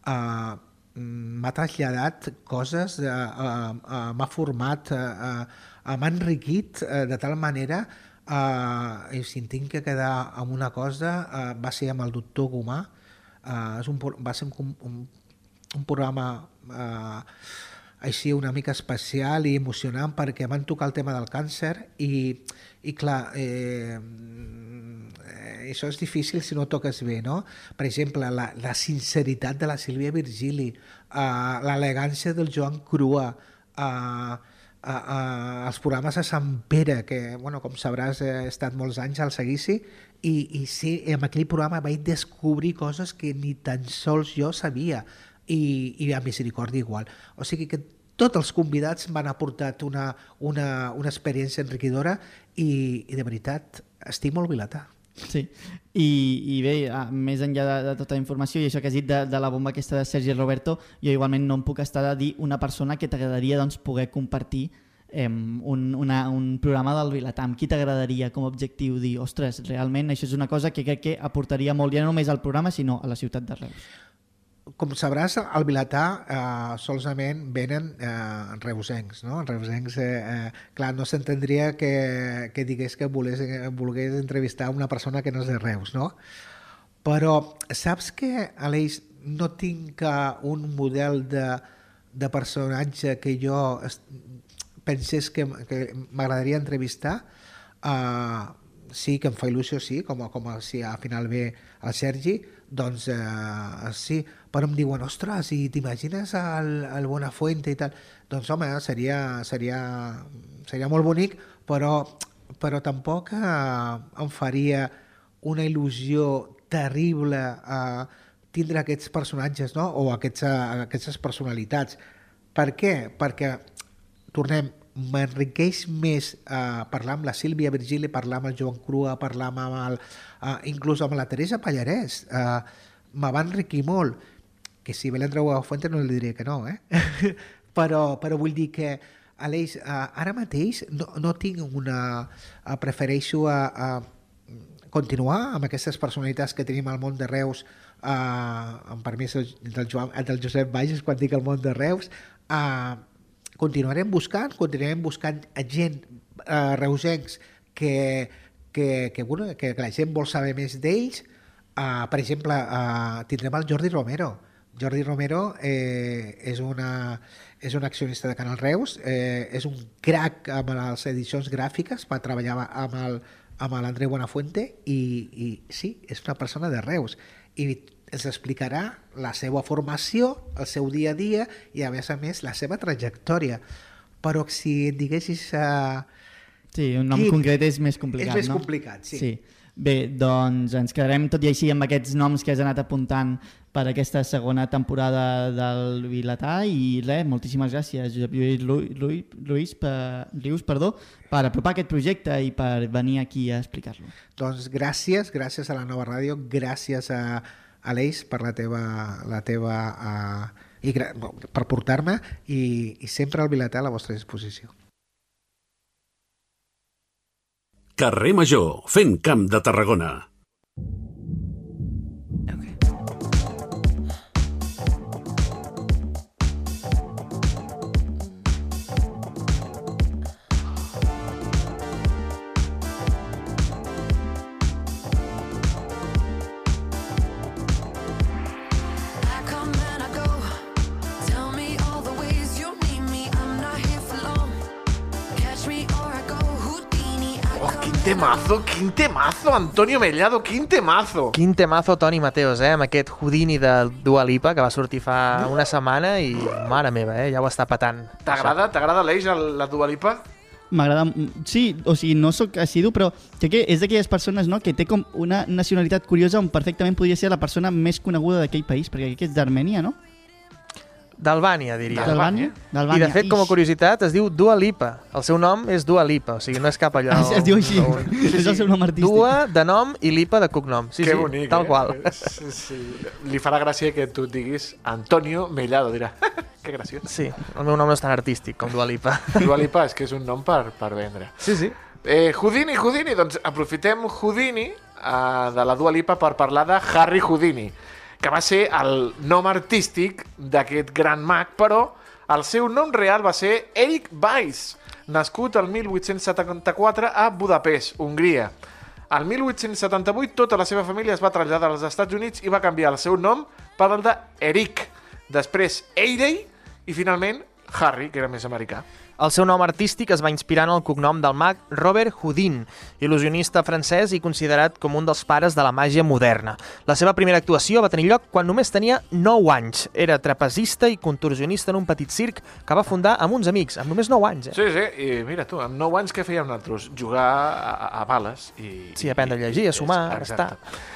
eh, m'ha traslladat coses, eh, eh, eh, m'ha format, eh, eh, m'ha enriquit eh, de tal manera eh, i si em tinc que quedar amb una cosa eh, va ser amb el doctor Gomà. Eh, és un, va ser un, un, un programa eh, així una mica especial i emocionant perquè van tocar el tema del càncer i, i clar, eh, eh, això és difícil si no toques bé, no? Per exemple, la, la sinceritat de la Sílvia Virgili, eh, l'elegància del Joan Crua, eh, eh, eh, els programes a Sant Pere, que, bueno, com sabràs, he estat molts anys al seguici, i, i sí, en aquell programa vaig descobrir coses que ni tan sols jo sabia, i, i a Misericòrdia igual. O sigui que tots els convidats m'han aportat una, una, una experiència enriquidora i, i de veritat estic molt vilatà. Sí, i, i bé, a, més enllà de, de tota la informació i això que has dit de, de la bomba aquesta de Sergi Roberto, jo igualment no em puc estar de dir una persona que t'agradaria doncs, poder compartir eh, un, una, un programa del Vilatà. Amb qui t'agradaria com a objectiu dir, ostres, realment això és una cosa que crec que aportaria molt, ja no només al programa, sinó a la ciutat de Reus. Com sabràs, al Vilatà eh, solament venen eh, reusencs, no? Reusencs, eh, eh, clar, no s'entendria que, que digués que volés, volgués entrevistar una persona que no és de Reus, no? Però saps que, Aleix, no tinc eh, un model de, de personatge que jo pensés que, que m'agradaria entrevistar? Uh, sí que em fa il·lusió, sí, com, com si al final ve el Sergi, doncs eh, sí, però em diuen, ostres, i t'imagines el, el Buenafuente i tal? Doncs home, seria, seria, seria molt bonic, però, però tampoc eh, em faria una il·lusió terrible eh, tindre aquests personatges no? o aquests, eh, aquestes personalitats. Per què? Perquè, tornem, m'enriqueix més eh, parlar amb la Sílvia Virgili, parlar amb el Joan Crua, parlar amb el, eh, inclús amb la Teresa Pallarès. Eh, me va enriquir molt. Que si ve l'Andreu Fuente no li diré que no, eh? però, però vull dir que Aleix, eh, ara mateix no, no tinc una... Eh, prefereixo a, a continuar amb aquestes personalitats que tenim al món de Reus, eh, amb permís del, Joan, del Josep Bages quan dic el món de Reus, eh, continuarem buscant, continuarem buscant gent eh, reusencs que, que, que, bueno, que, que la gent vol saber més d'ells. Eh, per exemple, eh, tindrem el Jordi Romero. Jordi Romero eh, és, una, és un accionista de Canal Reus, eh, és un crac amb les edicions gràfiques, va treballar amb el, amb l'Andreu Buenafuente i, i sí, és una persona de Reus i ens explicarà la seva formació, el seu dia a dia i a més a més la seva trajectòria però si em diguessis uh, Sí, un nom Qui- concret és més complicat, és més no? complicat, sí. sí. Bé, doncs ens quedarem tot i així amb aquests noms que has anat apuntant per aquesta segona temporada del Vilatà i res, moltíssimes gràcies Josep Lluís Lu- Lu- Lluís, per, Rius perdó, per apropar aquest projecte i per venir aquí a explicar-lo. doncs gràcies, gràcies a la nova ràdio gràcies a Aleix per la teva, la teva uh, i per portar-me i, i sempre el Vilatà a la vostra disposició Carrer Major, fent camp de Tarragona. Temazo, quin temazo, Antonio Mellado, quin temazo. Quin temazo Toni Mateos, eh? Amb aquest Houdini de Dua Lipa, que va sortir fa una setmana i, mare meva, eh? Ja ho està patant. T'agrada, t'agrada l'Eix, la Dua Lipa? M'agrada... Sí, o sigui, no sóc assidu, però crec que és d'aquelles persones no, que té com una nacionalitat curiosa on perfectament podria ser la persona més coneguda d'aquell país, perquè crec que és d'Armènia, no? D'Albània, diria. D'Albània? I de fet, com a curiositat, es diu Dua Lipa. El seu nom és Dua Lipa, o sigui, no és cap allò... Ah, sí, es diu així. on- és el seu nom artístic. Dua de nom i Lipa de cognom. Sí, que sí, bonic, tal eh? qual. Sí, sí. Li farà gràcia que tu diguis Antonio Mellado, dirà. que graciós. Sí, el meu nom no és tan artístic com Dua Lipa. Dua Lipa és que és un nom per, per vendre. Sí, sí. Eh, Houdini, Houdini, doncs aprofitem Houdini eh, de la Dua Lipa per parlar de Harry Houdini, que va ser el nom artístic d'aquest gran mag, però el seu nom real va ser Eric Weiss, nascut el 1874 a Budapest, Hongria. Al 1878 tota la seva família es va traslladar als Estats Units i va canviar el seu nom per el de Eric, després Eirey i finalment Harry, que era més americà. El seu nom artístic es va inspirar en el cognom del mag Robert Houdin, il·lusionista francès i considerat com un dels pares de la màgia moderna. La seva primera actuació va tenir lloc quan només tenia 9 anys. Era trapezista i contorsionista en un petit circ que va fundar amb uns amics, amb només 9 anys. Eh? Sí, sí, i mira tu, amb 9 anys què fèiem nosaltres? Jugar a, a, bales i... Sí, aprendre a llegir, a sumar, a restar.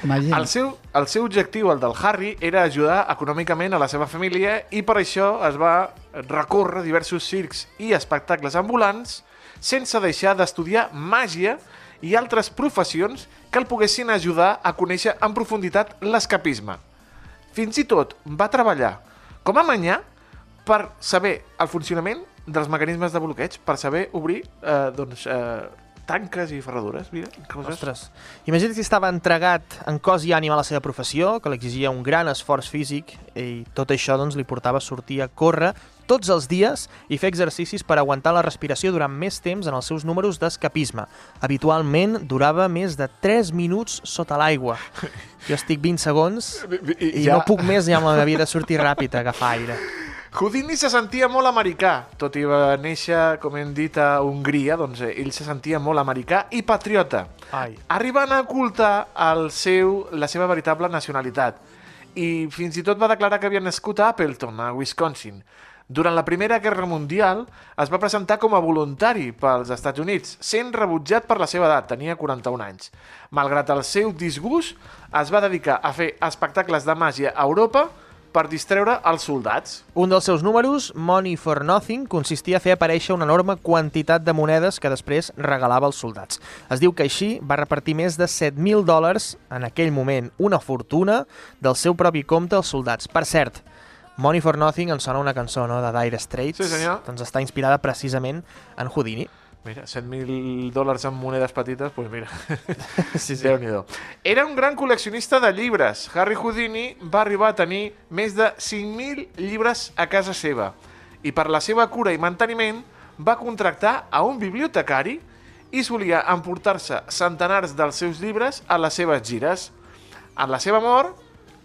Imagina. El seu, el seu objectiu, el del Harry, era ajudar econòmicament a la seva família i per això es va recórrer diversos circs i espectacles ambulants sense deixar d'estudiar màgia i altres professions que el poguessin ajudar a conèixer en profunditat l'escapisme. Fins i tot va treballar com a manyà per saber el funcionament dels mecanismes de bloqueig, per saber obrir eh, doncs, eh, tanques i ferradures, mira, coses... Ostres, imagina't si estava entregat en cos i ànima a la seva professió, que l'exigia un gran esforç físic, i tot això doncs, li portava a sortir a córrer tots els dies i fer exercicis per aguantar la respiració durant més temps en els seus números d'escapisme. Habitualment durava més de 3 minuts sota l'aigua. Jo estic 20 segons I- ja- no puc més, ja amb la vida de sortir ràpid a agafar aire. Houdini se sentia molt americà, tot i va néixer, com hem dit, a Hongria, doncs eh, ell se sentia molt americà i patriota, Ai. arribant a ocultar el seu, la seva veritable nacionalitat. I fins i tot va declarar que havia nascut a Appleton, a Wisconsin. Durant la Primera Guerra Mundial es va presentar com a voluntari pels Estats Units, sent rebutjat per la seva edat, tenia 41 anys. Malgrat el seu disgust, es va dedicar a fer espectacles de màgia a Europa per distreure els soldats. Un dels seus números, Money for Nothing, consistia a fer aparèixer una enorme quantitat de monedes que després regalava als soldats. Es diu que així va repartir més de 7.000 dòlars, en aquell moment una fortuna, del seu propi compte als soldats. Per cert, Money for Nothing ens sona una cançó no, de Dire Straits, Sí, senyor. doncs està inspirada precisament en Houdini. Mira, 100.000 dòlars en monedes petites, doncs mira, sí, sí. déu nhi Era un gran col·leccionista de llibres. Harry Houdini va arribar a tenir més de 5.000 llibres a casa seva i per la seva cura i manteniment va contractar a un bibliotecari i solia emportar-se centenars dels seus llibres a les seves gires. En la seva mort,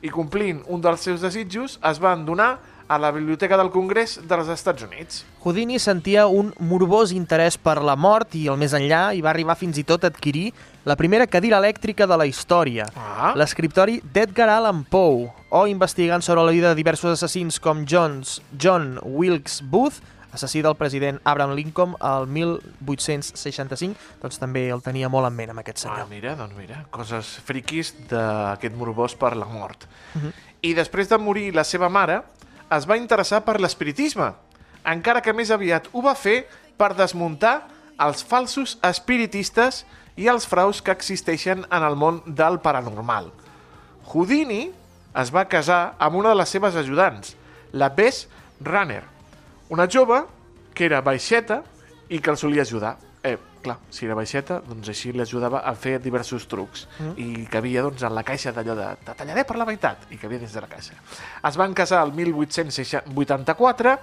i complint un dels seus desitjos, es van donar a la Biblioteca del Congrés dels Estats Units. Houdini sentia un morbós interès per la mort i el més enllà i va arribar fins i tot a adquirir la primera cadira elèctrica de la història, Ah. l'escriptori d'Edgar Allan Poe, o investigant sobre la vida de diversos assassins com Jones, John Wilkes Booth, assassí del president Abraham Lincoln al 1865, doncs també el tenia molt en ment amb aquest Ah, senyor. mira, doncs mira, coses friquis d'aquest morbós per la mort. I després de morir la seva mare, es va interessar per l'espiritisme, encara que més aviat ho va fer per desmuntar els falsos espiritistes i els fraus que existeixen en el món del paranormal. Houdini es va casar amb una de les seves ajudants, la Bess Runner, una jove que era baixeta i que el solia ajudar. Eh, clar, si era baixeta, doncs així l'ajudava a fer diversos trucs mm. i que havia doncs, en la caixa d'allò de te tallaré per la meitat i que havia dins de la caixa. Es van casar el 1884,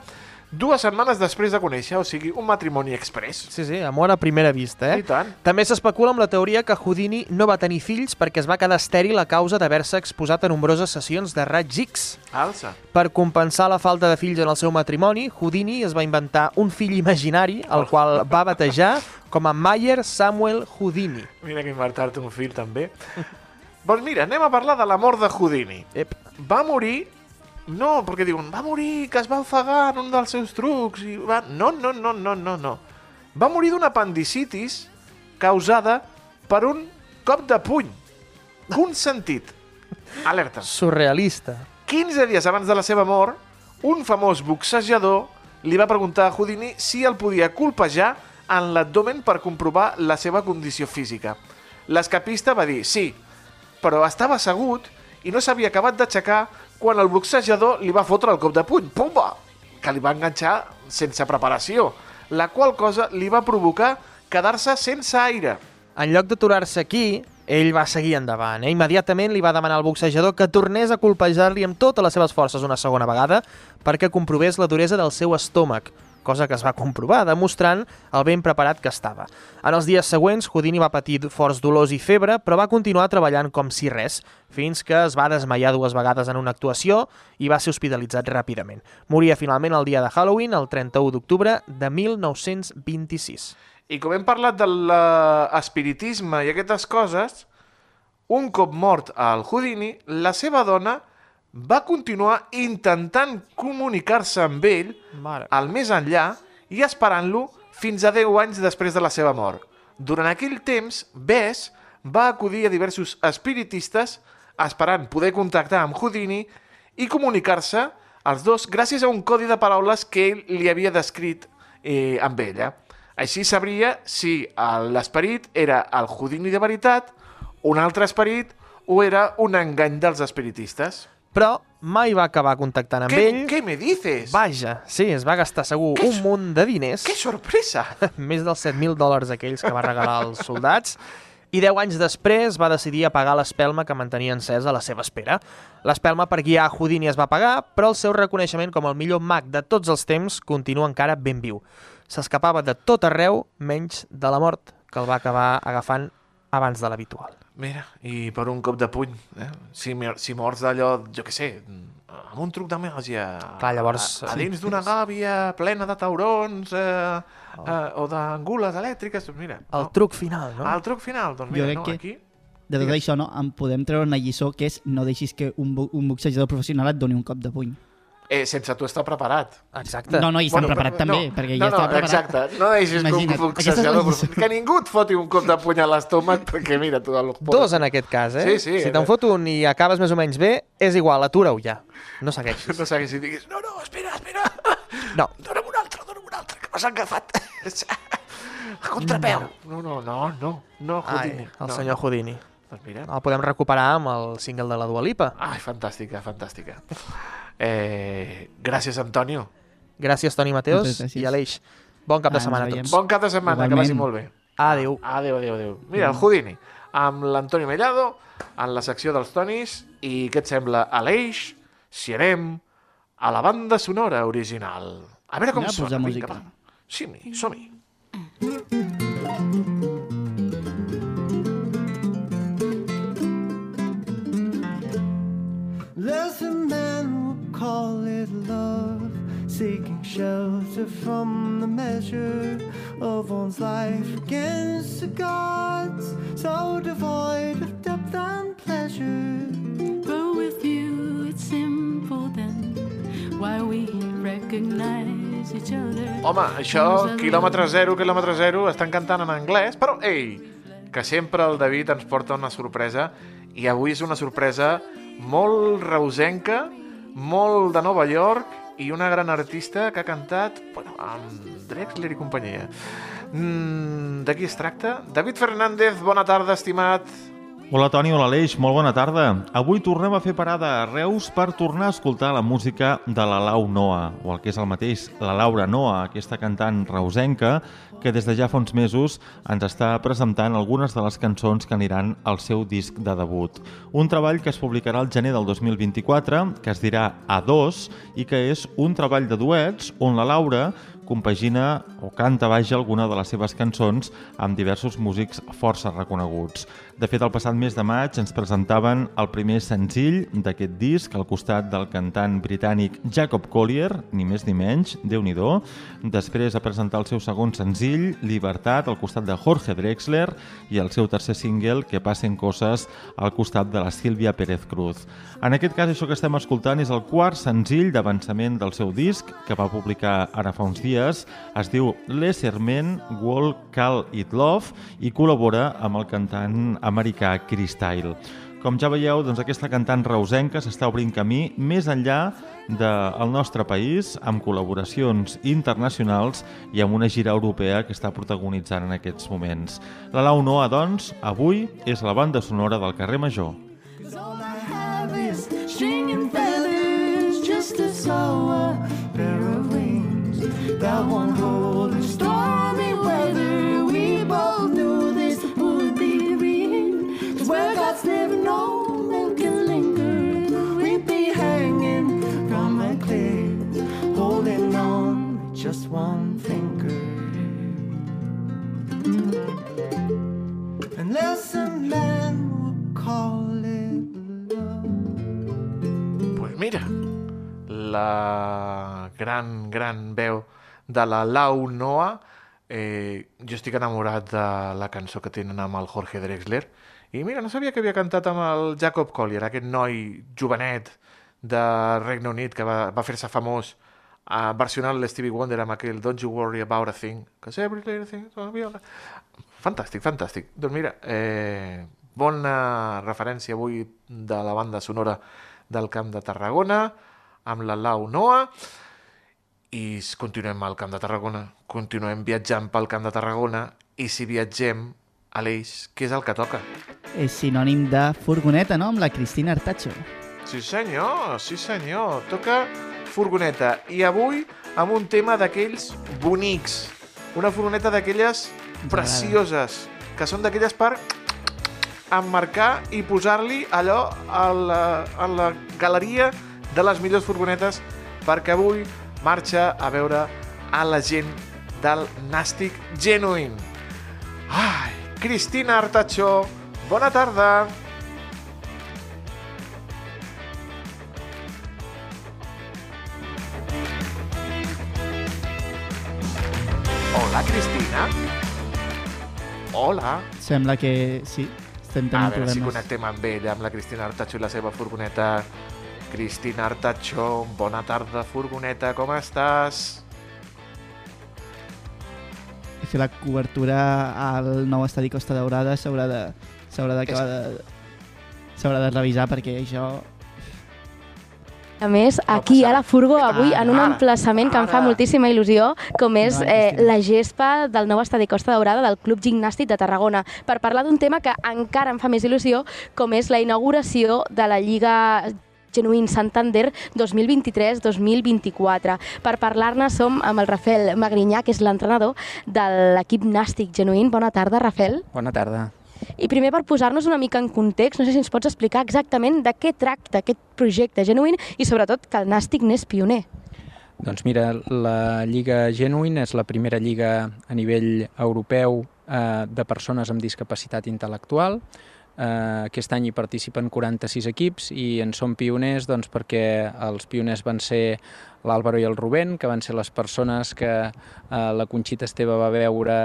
dues setmanes després de conèixer, o sigui, un matrimoni express. Sí, sí, amor a primera vista, eh? I tant. També s'especula amb la teoria que Houdini no va tenir fills perquè es va quedar estèril a causa d'haver-se exposat a nombroses sessions de raig X. Alça. Per compensar la falta de fills en el seu matrimoni, Houdini es va inventar un fill imaginari, el qual va batejar com a Mayer Samuel Houdini. Mira que inventar-te un fill, també. doncs mira, anem a parlar de la mort de Houdini. Ep. Va morir... No, perquè diuen, va morir, que es va ofegar en un dels seus trucs. I va... No, no, no, no, no, no. Va morir d'una apendicitis causada per un cop de puny. Consentit. Alerta. Surrealista. 15 dies abans de la seva mort, un famós boxejador li va preguntar a Houdini si el podia colpejar en l'abdomen per comprovar la seva condició física. L'escapista va dir sí, però estava assegut i no s'havia acabat d'aixecar quan el boxejador li va fotre el cop de puny, pumba, que li va enganxar sense preparació, la qual cosa li va provocar quedar-se sense aire. En lloc d'aturar-se aquí, ell va seguir endavant. Eh? Immediatament li va demanar al boxejador que tornés a colpejar-li amb totes les seves forces una segona vegada perquè comprovés la duresa del seu estómac, cosa que es va comprovar, demostrant el ben preparat que estava. En els dies següents, Houdini va patir forts dolors i febre, però va continuar treballant com si res, fins que es va desmaiar dues vegades en una actuació i va ser hospitalitzat ràpidament. Moria finalment el dia de Halloween, el 31 d'octubre de 1926. I com hem parlat de l'espiritisme i aquestes coses, un cop mort al Houdini, la seva dona va continuar intentant comunicar-se amb ell Mare. al més enllà i esperant-lo fins a 10 anys després de la seva mort. Durant aquell temps, Bess va acudir a diversos espiritistes esperant poder contactar amb Houdini i comunicar-se els dos gràcies a un codi de paraules que ell li havia descrit eh, amb ella. Així sabria si l'esperit era el Houdini de veritat, un altre esperit o era un engany dels espiritistes. Però mai va acabar contactant amb Què, ell. què me dices? Vaja, sí, es va gastar segur Que un munt de diners, Que sorpresa! més dels 7.000 dòlars aquells que va regalar als soldats, i 10 anys després va decidir apagar l'espelma que mantenia encesa a la seva espera. L'espelma per guiar Houdini es va apagar, però el seu reconeixement com el millor mag de tots els temps continua encara ben viu. S'escapava de tot arreu, menys de la mort, que el va acabar agafant abans de l'habitual. Mira, i per un cop de puny, eh? si, si mors d'allò, jo què sé, amb un truc de màgia, Clar, llavors- a, a dins d'una gàbia plena de taurons eh, eh, o d'angules elèctriques, doncs mira, El no? truc final, no? el truc final, doncs Jo mira, crec no, que- aquí... De tot Digues. això, no, en podem treure una lliçó que és no deixis que un, un boxejador professional et doni un cop de puny. Eh, sense tu estar preparat. Exacte. No, no, i estan preparat també, perquè ja no, està no, preparat. exacte, no deixis que un boxejador... és Que ningú et foti un cop de puny a l'estómac, perquè mira, tu... El... Dos en aquest cas, eh? Sí, sí, Si te'n fot un i acabes més o menys bé, és igual, atura-ho ja. No segueixis. No sé si diguis, no, no, espera, espera, No, dona'm un altre, dona'm un altre, que m'has agafat. A contrapeu. No, no, no, no, no, Houdini. Ai, el no, senyor Houdini. Doncs mira. El podem recuperar amb el single de la Dua Lipa. Ai, fantàstica, fantàstica. Eh, gràcies, Antonio. Gràcies, Toni Mateos gràcies. i Aleix. Bon cap de Ah, setmana a tots. Bon cap de setmana, que Igualment. vagi molt bé. Adéu. Adéu, adéu, adéu. Mira, el Houdini, amb l'Antonio Mellado, en la secció dels Tonis, i què et sembla, Aleix, si anem a la banda sonora original. A veure com a sona. posar Vinga, música. va. Sí, som-hi. There's a man who call it love, seeking shelter from the measure of one's life against the gods, so devoid of depth and pleasure. But with you, it's simple then. Why we recognize each other. Home, això, quilòmetre zero, quilòmetre zero, estan cantant en anglès, però, ei, que sempre el David ens porta una sorpresa, i avui és una sorpresa molt reusenca, molt de Nova York, i una gran artista que ha cantat bueno, amb Drexler i companyia. Mm, de qui es tracta? David Fernández, bona tarda, estimat. Hola Toni, hola Aleix, molt bona tarda. Avui tornem a fer parada a Reus per tornar a escoltar la música de la Lau Noa, o el que és el mateix, la Laura Noa, aquesta cantant reusenca que des de ja fa uns mesos ens està presentant algunes de les cançons que aniran al seu disc de debut. Un treball que es publicarà al gener del 2024, que es dirà A2 i que és un treball de duets on la Laura compagina o canta vaja alguna de les seves cançons amb diversos músics força reconeguts. De fet, el passat mes de maig ens presentaven el primer senzill d'aquest disc al costat del cantant britànic Jacob Collier, ni més ni menys, déu nhi Després a presentar el seu segon senzill, Libertat, al costat de Jorge Drexler i el seu tercer single, Que passen coses, al costat de la Sílvia Pérez Cruz. En aquest cas, això que estem escoltant és el quart senzill d'avançament del seu disc, que va publicar ara fa uns dies. Es diu Lesserment Wall Call It Love i col·labora amb el cantant americà Chris Tyle. Com ja veieu, doncs aquesta cantant reusenca s'està obrint camí més enllà del nostre país, amb col·laboracions internacionals i amb una gira europea que està protagonitzant en aquests moments. La Lau Noa, doncs, avui és la banda sonora del carrer Major. Stringing feathers just God's never known them can linger. We'd be hanging from a cliff, holding on with just one finger. Unless a man would call it Pues mira, la gran, gran veu de la Lau Noa. Eh, jo estic enamorat de la cançó que tenen amb el Jorge Drexler. I mira, no sabia que havia cantat amb el Jacob Collier, aquest noi jovenet de Regne Unit que va, va fer-se famós a versionar l'Stevie Wonder amb aquell Don't you worry about a thing, cause every little thing is gonna be alright. Fantàstic, fantàstic. Doncs mira, eh, bona referència avui de la banda sonora del Camp de Tarragona, amb la Lau Noa, i continuem al Camp de Tarragona, continuem viatjant pel Camp de Tarragona, i si viatgem, Aleix, què és el que toca? És sinònim de furgoneta, no?, amb la Cristina Artacho. Sí senyor, sí senyor, toca furgoneta, i avui amb un tema d'aquells bonics, una furgoneta d'aquelles precioses, que són d'aquelles per emmarcar i posar-li allò a la, a la galeria de les millors furgonetes perquè avui marxa a veure a la gent del Nàstic Genuine. Ai, Cristina Artacho, bona tarda. Hola, Cristina. Hola. Sembla que sí, estem A tenint veure si connectem amb ella, amb la Cristina Artacho i la seva furgoneta. Cristina Artacho, bona tarda, furgoneta, com estàs? Fer la cobertura al nou estadi Costa Daurada s'haurà de s'haurà d'acabar de s'haurà de revisar perquè això A més, aquí a la Furgo, avui, en un Ara, emplaçament que em fa moltíssima il·lusió, com és No, eh, la gespa del nou estadi Costa Daurada del Club Gimnàstic de Tarragona, per parlar d'un tema que encara em fa més il·lusió, com és la inauguració de la Lliga Genuïn Santander 2023-2024. Per parlar-ne som amb el Rafael Magrinyà, que és l'entrenador de l'equip Nàstic Genuïn. Bona tarda, Rafael. Bona tarda. I primer, per posar-nos una mica en context, no sé si ens pots explicar exactament de què tracta aquest projecte Genuïn i sobretot que el Nàstic n'és pioner. Doncs mira, la Lliga Genuine és la primera lliga a nivell europeu eh, de persones amb discapacitat intel·lectual. Eh, aquest any hi participen 46 equips i en som pioners doncs, perquè els pioners van ser l'Àlvaro i el Rubén, que van ser les persones que eh, la Conxita Esteve va veure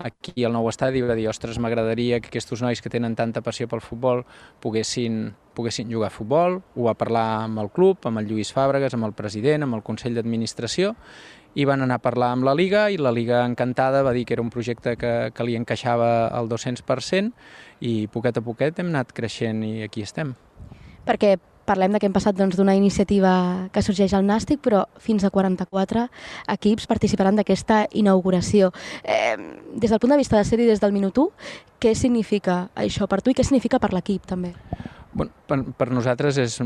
aquí al nou estadi i va dir, ostres, m'agradaria que aquests nois que tenen tanta passió pel futbol poguessin, poguessin jugar a futbol. Ho va parlar amb el club, amb el Lluís Fàbregas, amb el president, amb el Consell d'Administració i van anar a parlar amb la Liga i la Liga encantada va dir que era un projecte que, que li encaixava al 200% i poquet a poquet hem anat creixent i aquí estem. Perquè parlem de que hem passat doncs, d'una iniciativa que sorgeix al Nàstic, però fins a 44 equips participaran d'aquesta inauguració. Eh, des del punt de vista de ser-hi des del minut 1, què significa això per tu i què significa per l'equip també? Bueno, per, per nosaltres és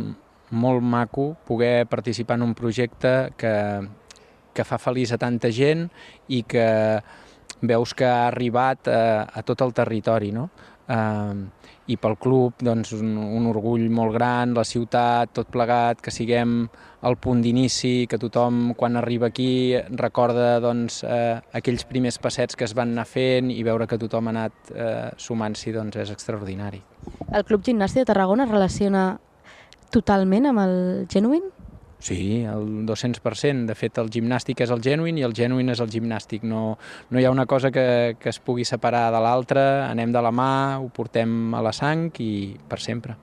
molt maco poder participar en un projecte que, que fa feliç a tanta gent i que veus que ha arribat a, a tot el territori, no? Uh, I pel club, doncs, un, un orgull molt gran, la ciutat, tot plegat, que siguem al punt d'inici, que tothom, quan arriba aquí, recorda doncs, eh, aquells primers passets que es van anar fent i veure que tothom ha anat eh, sumant-s'hi, doncs és extraordinari. El Club Gimnàstic de Tarragona es relaciona totalment amb el Genuine? Sí, el 200%. De fet, el gimnàstic és el genuïn i el genuïn és el gimnàstic. No, no hi ha una cosa que, que es pugui separar de l'altra. Anem de la mà, ho portem a la sang i per sempre.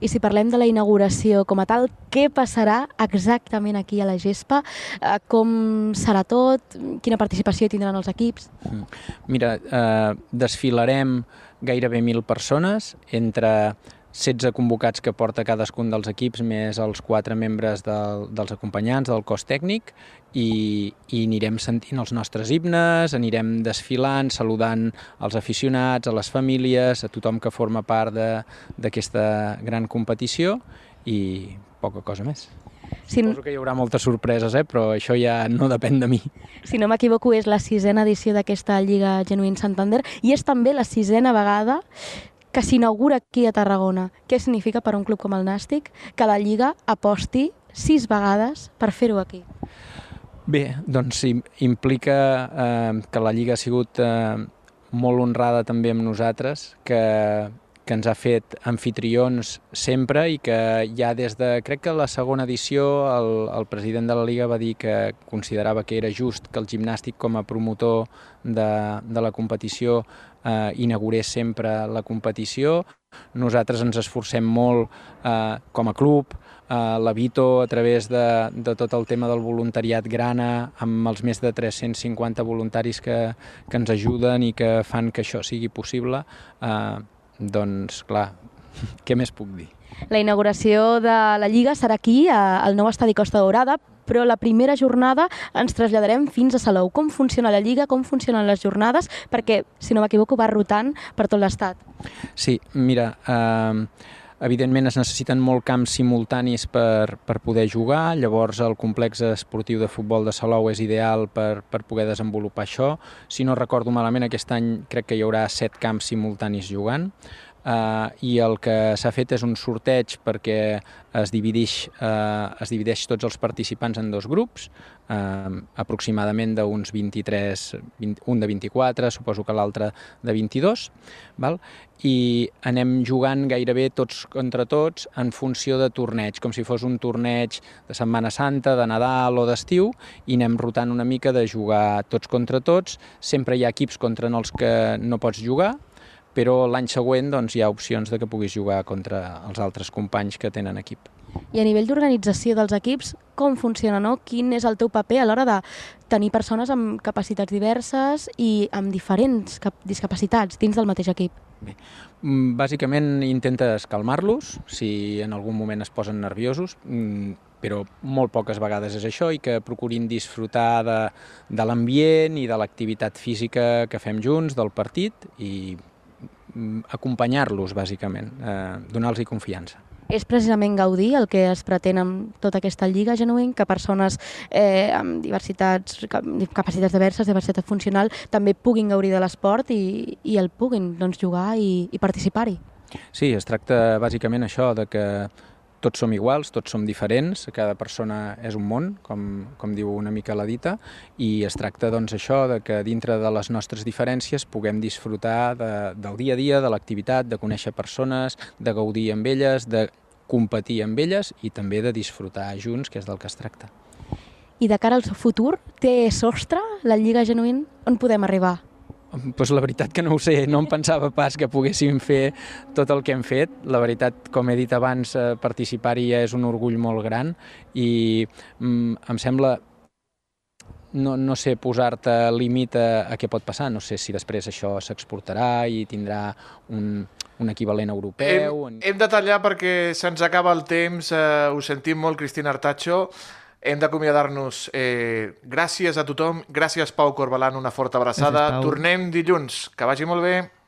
I si parlem de la inauguració com a tal, què passarà exactament aquí a la Gespa? Eh, Com serà tot? Quina participació tindran els equips? Mm. Mira, eh, desfilarem gairebé 1.000 persones entre 16 convocats que porta cadascun dels equips, més els quatre membres del, dels acompanyants del cos tècnic, i, i anirem sentint els nostres himnes, anirem desfilant, saludant els aficionats, a les famílies, a tothom que forma part de- d'aquesta gran competició, i poca cosa més. Si, Suposo que hi haurà moltes sorpreses, eh? però això ja no depèn de mi. si no m'equivoco, és la sisena edició d'aquesta Lliga Genuïn Santander i és també la sisena vegada que s'inaugura aquí a Tarragona. Què significa per a un club com el Nàstic que la Lliga aposti sis vegades per fer-ho aquí? Bé, doncs im- implica eh, que la Lliga ha sigut eh, molt honrada també amb nosaltres, que, que ens ha fet anfitrions sempre i que ja des de, crec que la segona edició, el, el president de la Lliga va dir que considerava que era just que el gimnàstic com a promotor de, de la competició eh, inaugurés sempre la competició. Nosaltres ens esforcem molt eh, com a club, eh, la Vito a través de, de tot el tema del voluntariat grana, amb els més de 350 voluntaris que, que ens ajuden i que fan que això sigui possible, eh, doncs clar, què més puc dir? La inauguració de la Lliga serà aquí, a- al nou estadi Costa Daurada, però la primera jornada ens traslladarem fins a Salou. Com funciona la Lliga, com funcionen les jornades, perquè, si no m'equivoco, va rotant per tot l'estat. Sí, mira, eh, evidentment es necessiten molt camps simultanis per, per poder jugar, llavors el complex esportiu de futbol de Salou és ideal per, per poder desenvolupar això. Si no recordo malament, aquest any crec que hi haurà set camps simultanis jugant. Uh, i el que s'ha fet és un sorteig perquè es divideix, uh, es divideix tots els participants en dos grups, uh, aproximadament d'uns 23, 20, un de 24, suposo que l'altre de 22, val? i anem jugant gairebé tots contra tots en funció de torneig, com si fos un torneig de Setmana Santa, de Nadal o d'estiu, i anem rotant una mica de jugar tots contra tots. Sempre hi ha equips contra els que no pots jugar, però l'any següent doncs, hi ha opcions de que puguis jugar contra els altres companys que tenen equip. I a nivell d'organització dels equips, com funciona, no? Quin és el teu paper a l'hora de tenir persones amb capacitats diverses i amb diferents cap discapacitats dins del mateix equip? Mm, Bàsicament intentes calmar-los si en algun moment es posen nerviosos, mm, però molt poques vegades és això i que procurin disfrutar de, de l'ambient i de l'activitat física que fem junts, del partit i acompanyar-los, bàsicament, eh, donar-los confiança. És precisament gaudir el que es pretén amb tota aquesta lliga genuïn, que persones eh, amb diversitats, cap- capacitats diverses, diversitat funcional, també puguin gaudir de l'esport i, i el puguin doncs, jugar i, i participar-hi. Sí, es tracta bàsicament això, de que tots som iguals, tots som diferents, cada persona és un món, com, com diu una mica la dita, i es tracta doncs això, de que dintre de les nostres diferències puguem disfrutar de, del dia a dia, de l'activitat, de conèixer persones, de gaudir amb elles, de competir amb elles i també de disfrutar junts, que és del que es tracta. I de cara al futur, té sostre la lliga genuïn? On podem arribar? Pues la veritat que no ho sé, no em pensava pas que poguéssim fer tot el que hem fet. La veritat, com he dit abans, eh, participar-hi ja és un orgull molt gran i mm, em sembla no, no sé posar-te límit a, a què pot passar, no sé si després això s'exportarà i tindrà un, un equivalent europeu... Hem, hem de tallar perquè se'ns acaba el temps, eh, ho sentim molt, Cristina Artacho. Hem d'acomiadar-nos. Eh, gràcies a tothom, gràcies Pau Corbalan, una forta abraçada. Gràcies. Tornem dilluns. Que vagi molt bé.